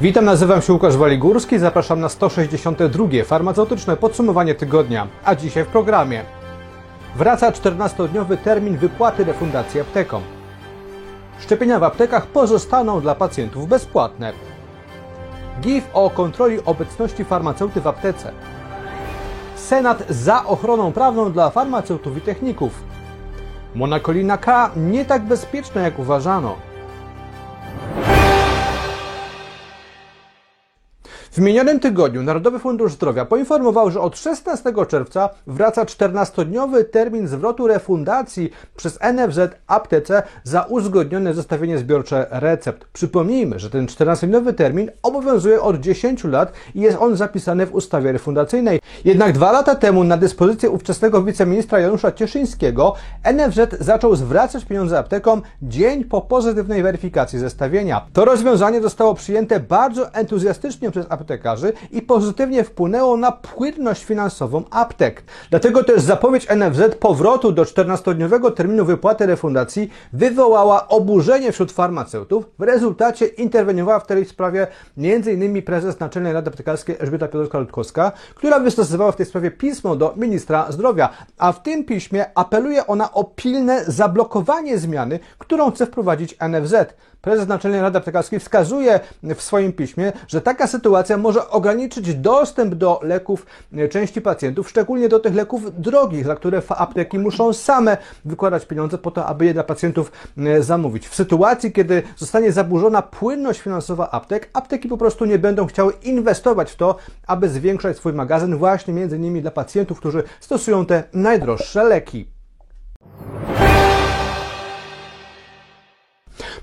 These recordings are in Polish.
Witam, nazywam się Łukasz Waligórski, zapraszam na 162. farmaceutyczne podsumowanie tygodnia, a dzisiaj w programie. Wraca 14-dniowy termin wypłaty refundacji aptekom. Szczepienia w aptekach pozostaną dla pacjentów bezpłatne. GIF o kontroli obecności farmaceuty w aptece. Senat za ochroną prawną dla farmaceutów i techników. Monakolina K nie tak bezpieczna jak uważano. W minionym tygodniu Narodowy Fundusz Zdrowia poinformował, że od 16 czerwca wraca 14-dniowy termin zwrotu refundacji przez NFZ aptece za uzgodnione zestawienie zbiorcze recept. Przypomnijmy, że ten 14-dniowy termin obowiązuje od 10 lat i jest on zapisany w ustawie refundacyjnej. Jednak dwa lata temu na dyspozycję ówczesnego wiceministra Janusza Cieszyńskiego NFZ zaczął zwracać pieniądze aptekom dzień po pozytywnej weryfikacji zestawienia. To rozwiązanie zostało przyjęte bardzo entuzjastycznie przez apteki i pozytywnie wpłynęło na płynność finansową aptek. Dlatego też zapowiedź NFZ powrotu do 14-dniowego terminu wypłaty refundacji wywołała oburzenie wśród farmaceutów. W rezultacie interweniowała w tej sprawie m.in. prezes Naczelnej Rady Aptekarskiej Elżbieta Piotrowska-Ludkowska, która wystosowała w tej sprawie pismo do ministra zdrowia, a w tym piśmie apeluje ona o pilne zablokowanie zmiany, którą chce wprowadzić NFZ. Prezes Naczelnej Rady Aptekarskiej wskazuje w swoim piśmie, że taka sytuacja może ograniczyć dostęp do leków e, części pacjentów, szczególnie do tych leków drogich, za które apteki muszą same wykładać pieniądze po to, aby je dla pacjentów e, zamówić. W sytuacji, kiedy zostanie zaburzona płynność finansowa aptek, apteki po prostu nie będą chciały inwestować w to, aby zwiększać swój magazyn właśnie między innymi dla pacjentów, którzy stosują te najdroższe leki.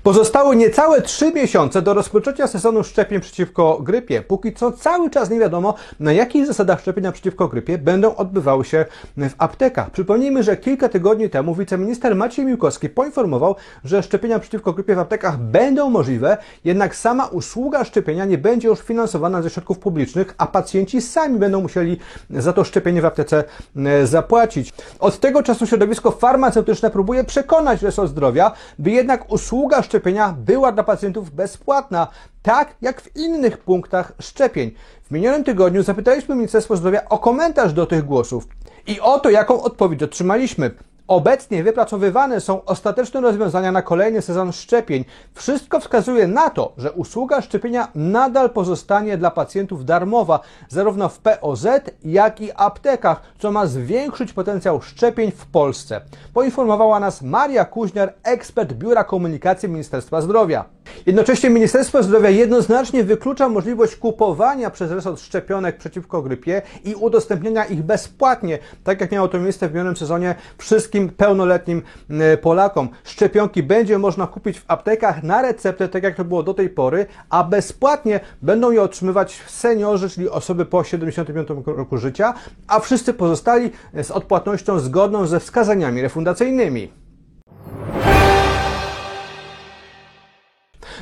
Pozostały niecałe trzy miesiące do rozpoczęcia sezonu szczepień przeciwko grypie. Póki co cały czas nie wiadomo, na jakich zasadach szczepienia przeciwko grypie będą odbywały się w aptekach. Przypomnijmy, że kilka tygodni temu wiceminister Maciej Miłkowski poinformował, że szczepienia przeciwko grypie w aptekach będą możliwe, jednak sama usługa szczepienia nie będzie już finansowana ze środków publicznych, a pacjenci sami będą musieli za to szczepienie w aptece e, zapłacić. Od tego czasu środowisko farmaceutyczne próbuje przekonać resort zdrowia, by jednak usługa szczepienia szczepienia była dla pacjentów bezpłatna, tak jak w innych punktach szczepień. W minionym tygodniu zapytaliśmy Ministerstwo Zdrowia o komentarz do tych głosów i oto jaką odpowiedź otrzymaliśmy. Obecnie wypracowywane są ostateczne rozwiązania na kolejny sezon szczepień. Wszystko wskazuje na to, że usługa szczepienia nadal pozostanie dla pacjentów darmowa, zarówno w POZ, jak i aptekach, co ma zwiększyć potencjał szczepień w Polsce. Poinformowała nas Maria Kuźniar, ekspert Biura Komunikacji Ministerstwa Zdrowia. Jednocześnie Ministerstwo Zdrowia jednoznacznie wyklucza możliwość kupowania przez resort szczepionek przeciwko grypie i udostępnienia ich bezpłatnie, tak jak miało to miejsce w minionym sezonie wszystkim pełnoletnim e, Polakom. Szczepionki będzie można kupić w aptekach na receptę, tak jak to było do tej pory, a bezpłatnie będą je otrzymywać seniorzy, czyli osoby po 75 roku życia, a wszyscy pozostali z odpłatnością zgodną ze wskazaniami refundacyjnymi.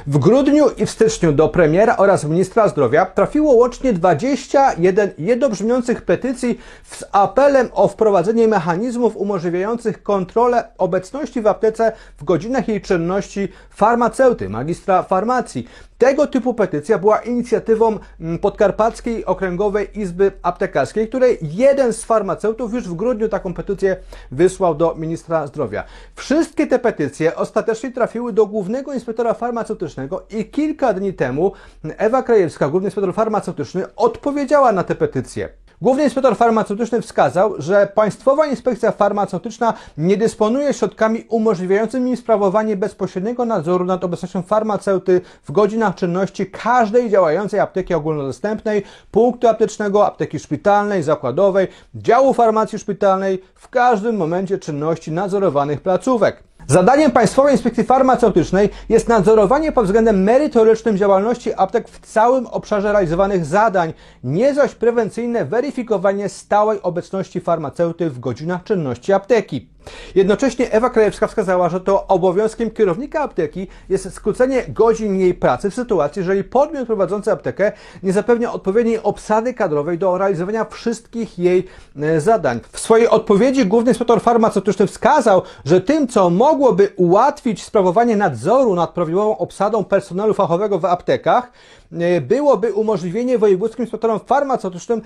W grudniu i w styczniu do premiera oraz ministra zdrowia trafiło łącznie 21 jednobrzmiących petycji z apelem o wprowadzenie mechanizmów umożliwiających kontrolę obecności w aptece w godzinach jej czynności farmaceuty, magistra farmacji. Tego typu petycja była inicjatywą mm, Podkarpackiej Okręgowej Izby Aptekarskiej, której jeden z farmaceutów już w grudniu taką petycję wysłał do ministra zdrowia. Wszystkie te petycje ostatecznie trafiły do głównego inspektora farmaceutycznego i kilka dni temu Ewa Krajewska, główny inspektor farmaceutyczny, odpowiedziała na te petycje. Główny inspektor farmaceutyczny wskazał, że Państwowa Inspekcja Farmaceutyczna nie dysponuje środkami umożliwiającymi sprawowanie bezpośredniego nadzoru nad obecnością farmaceuty w godzinach czynności każdej działającej apteki ogólnodostępnej, punktu aptecznego, apteki szpitalnej, zakładowej, działu farmacji szpitalnej w każdym momencie czynności nadzorowanych placówek. Zadaniem Państwowej Inspekcji Farmaceutycznej jest nadzorowanie pod względem merytorycznym działalności aptek w całym obszarze realizowanych zadań, nie zaś prewencyjne weryfikowanie stałej obecności farmaceuty w godzinach czynności apteki. Jednocześnie Ewa Krajewska wskazała, że to obowiązkiem kierownika apteki jest skrócenie godzin jej pracy w sytuacji, jeżeli podmiot prowadzący aptekę nie zapewnia odpowiedniej obsady kadrowej do realizowania wszystkich jej e, zadań. W swojej odpowiedzi główny inspektor farmaceutyczny wskazał, że tym, co mogłoby ułatwić sprawowanie nadzoru nad prawidłową obsadą personelu fachowego w aptekach, e, byłoby umożliwienie wojewódzkim inspektorom farmaceutycznym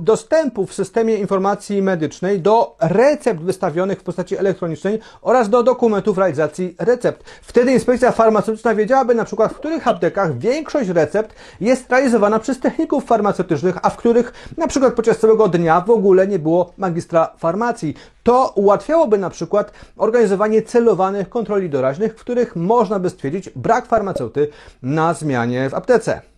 dostępu w systemie informacji medycznej do recept wystawionych w postaci elektronicznej oraz do dokumentów realizacji recept. Wtedy inspekcja farmaceutyczna wiedziałaby na przykład, w których aptekach większość recept jest realizowana przez techników farmaceutycznych, a w których na przykład podczas całego dnia w ogóle nie było magistra farmacji. To ułatwiałoby na przykład organizowanie celowanych kontroli doraźnych, w których można by stwierdzić brak farmaceuty na zmianie w aptece.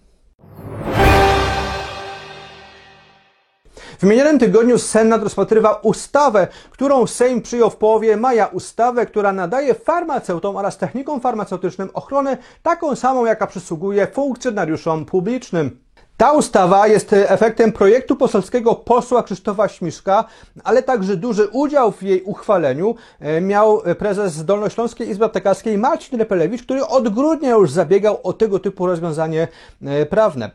W minionym tygodniu Senat rozpatrywał ustawę, którą Sejm przyjął w połowie maja. Ustawę, która nadaje farmaceutom oraz technikom farmaceutycznym ochronę taką samą, jaka przysługuje funkcjonariuszom publicznym. Ta ustawa jest efektem projektu poselskiego posła Krzysztofa Śmiszka, ale także duży udział w jej uchwaleniu e, miał prezes Dolnośląskiej Izby Aptekarskiej Marcin Repelewicz, który od grudnia już zabiegał o tego typu rozwiązanie e, prawne.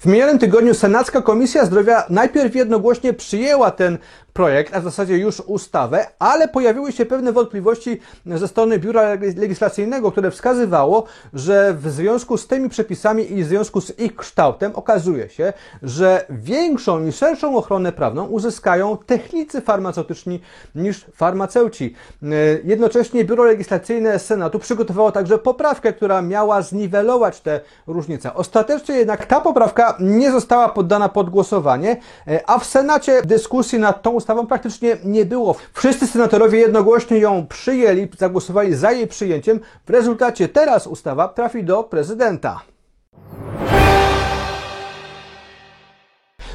W minionym tygodniu Senacka Komisja Zdrowia najpierw jednogłośnie przyjęła ten projekt, a w zasadzie już ustawę, ale pojawiły się pewne wątpliwości ze strony Biura Legislacyjnego, które wskazywało, że w związku z tymi przepisami i w związku z ich kształtem okazuje się, że większą i szerszą ochronę prawną uzyskają technicy farmaceutyczni niż farmaceuci. Jednocześnie Biuro Legislacyjne Senatu przygotowało także poprawkę, która miała zniwelować te różnice. Ostatecznie jednak ta poprawka nie została poddana pod głosowanie, a w Senacie dyskusji nad tą ustawą praktycznie nie było. Wszyscy senatorowie jednogłośnie ją przyjęli, zagłosowali za jej przyjęciem. W rezultacie teraz ustawa trafi do prezydenta.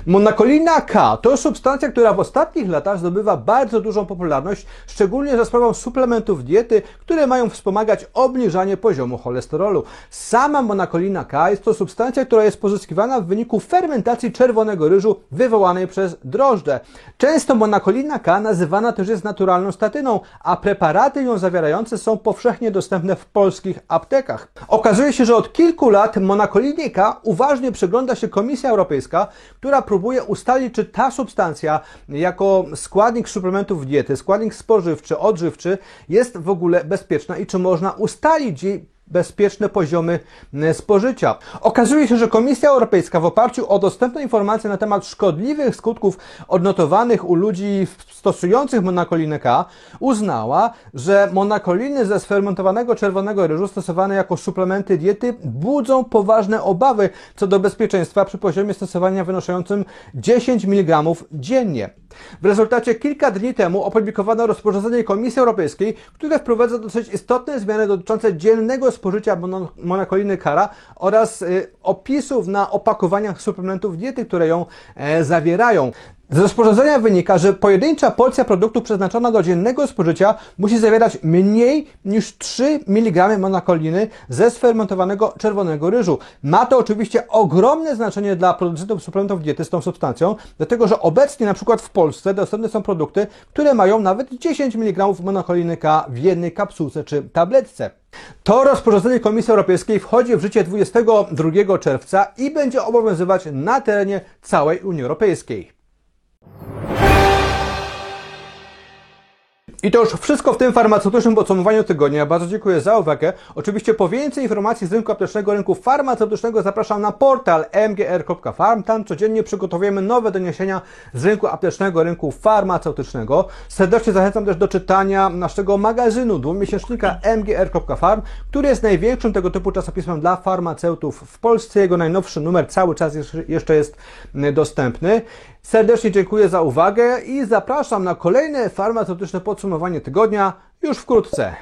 Monakolina K to substancja, która w ostatnich latach zdobywa bardzo dużą popularność, szczególnie za sprawą suplementów diety, które mają wspomagać obniżanie poziomu cholesterolu. Sama monakolina K jest to substancja, która jest pozyskiwana w wyniku fermentacji czerwonego ryżu wywołanej przez drożdże. Często monakolina K nazywana też jest naturalną statyną, a preparaty ją zawierające są powszechnie dostępne w polskich aptekach. Okazuje się, że od kilku lat monakolinie K uważnie przygląda się Komisja Europejska, która próbuje ustalić, czy ta substancja jako składnik suplementów diety, składnik spożywczy, odżywczy jest w ogóle bezpieczna i czy można ustalić jej bezpieczne poziomy e, spożycia. Okazuje się, że Komisja Europejska w oparciu o dostępne informacje na temat szkodliwych skutków odnotowanych u ludzi stosujących monakolinę K uznała, że monakoliny ze sfermentowanego czerwonego ryżu stosowane jako suplementy diety budzą poważne obawy co do bezpieczeństwa przy poziomie stosowania wynoszącym 10 mg dziennie. W rezultacie kilka dni temu opublikowano rozporządzenie Komisji Europejskiej, które wprowadza dosyć istotne zmiany dotyczące dziennego spożycia monakoliny kara oraz y, opisów na opakowaniach suplementów diety, które ją e, zawierają. Z rozporządzenia wynika, że pojedyncza porcja produktu przeznaczona do dziennego spożycia musi zawierać mniej niż 3 mg monakoliny ze sfermentowanego czerwonego ryżu. Ma to oczywiście ogromne znaczenie dla producentów suplementów diety z tą substancją, dlatego że obecnie na przykład w Polsce dostępne są produkty, które mają nawet 10 mg monakoliny K w jednej kapsułce czy tabletce. To rozporządzenie Komisji Europejskiej wchodzi w życie 22 czerwca i będzie obowiązywać na terenie całej Unii Europejskiej. I to już wszystko w tym farmaceutycznym podsumowaniu tygodnia. Bardzo dziękuję za uwagę. Oczywiście po więcej informacji z rynku aptecznego, rynku farmaceutycznego zapraszam na portal mgr.farm. Tam codziennie przygotowujemy nowe doniesienia z rynku aptecznego, rynku farmaceutycznego. Serdecznie zachęcam też do czytania naszego magazynu dwumiesięcznika mgr.farm, który jest największym tego typu czasopismem dla farmaceutów w Polsce. Jego najnowszy numer cały czas jeszcze jest dostępny. Serdecznie dziękuję za uwagę i zapraszam na kolejne farmaceutyczne podsumowanie tygodnia już wkrótce.